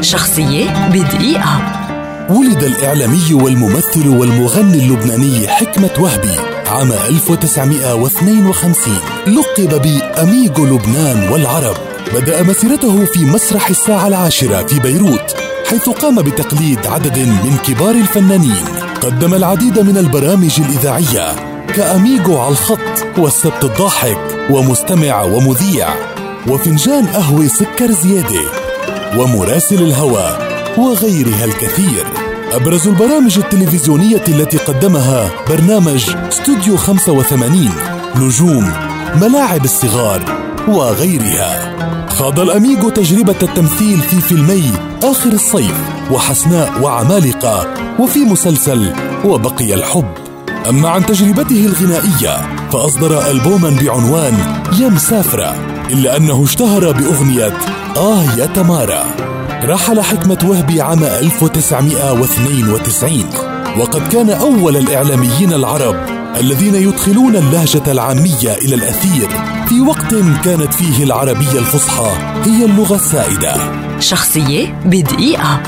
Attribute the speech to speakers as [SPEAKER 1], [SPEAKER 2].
[SPEAKER 1] شخصية بدقيقة.
[SPEAKER 2] ولد الإعلامي والممثل والمغني اللبناني حكمة وهبي عام 1952 لقب بأميغو لبنان والعرب. بدأ مسيرته في مسرح الساعة العاشرة في بيروت حيث قام بتقليد عدد من كبار الفنانين. قدم العديد من البرامج الإذاعية كأميغو على الخط والسبت الضاحك ومستمع ومذيع. وفنجان قهوة سكر زيادة ومراسل الهوى وغيرها الكثير. أبرز البرامج التلفزيونية التي قدمها برنامج استوديو 85 نجوم ملاعب الصغار وغيرها. خاض الأميغو تجربة التمثيل في فيلمي آخر الصيف وحسناء وعمالقة وفي مسلسل وبقي الحب. أما عن تجربته الغنائية فأصدر ألبوما بعنوان يا مسافرة إلا أنه اشتهر بأغنية آه يا تمارا. رحل حكمة وهبي عام 1992 وقد كان أول الإعلاميين العرب الذين يدخلون اللهجة العامية إلى الأثير في وقت كانت فيه العربية الفصحى هي اللغة السائدة.
[SPEAKER 1] شخصية بدقيقة.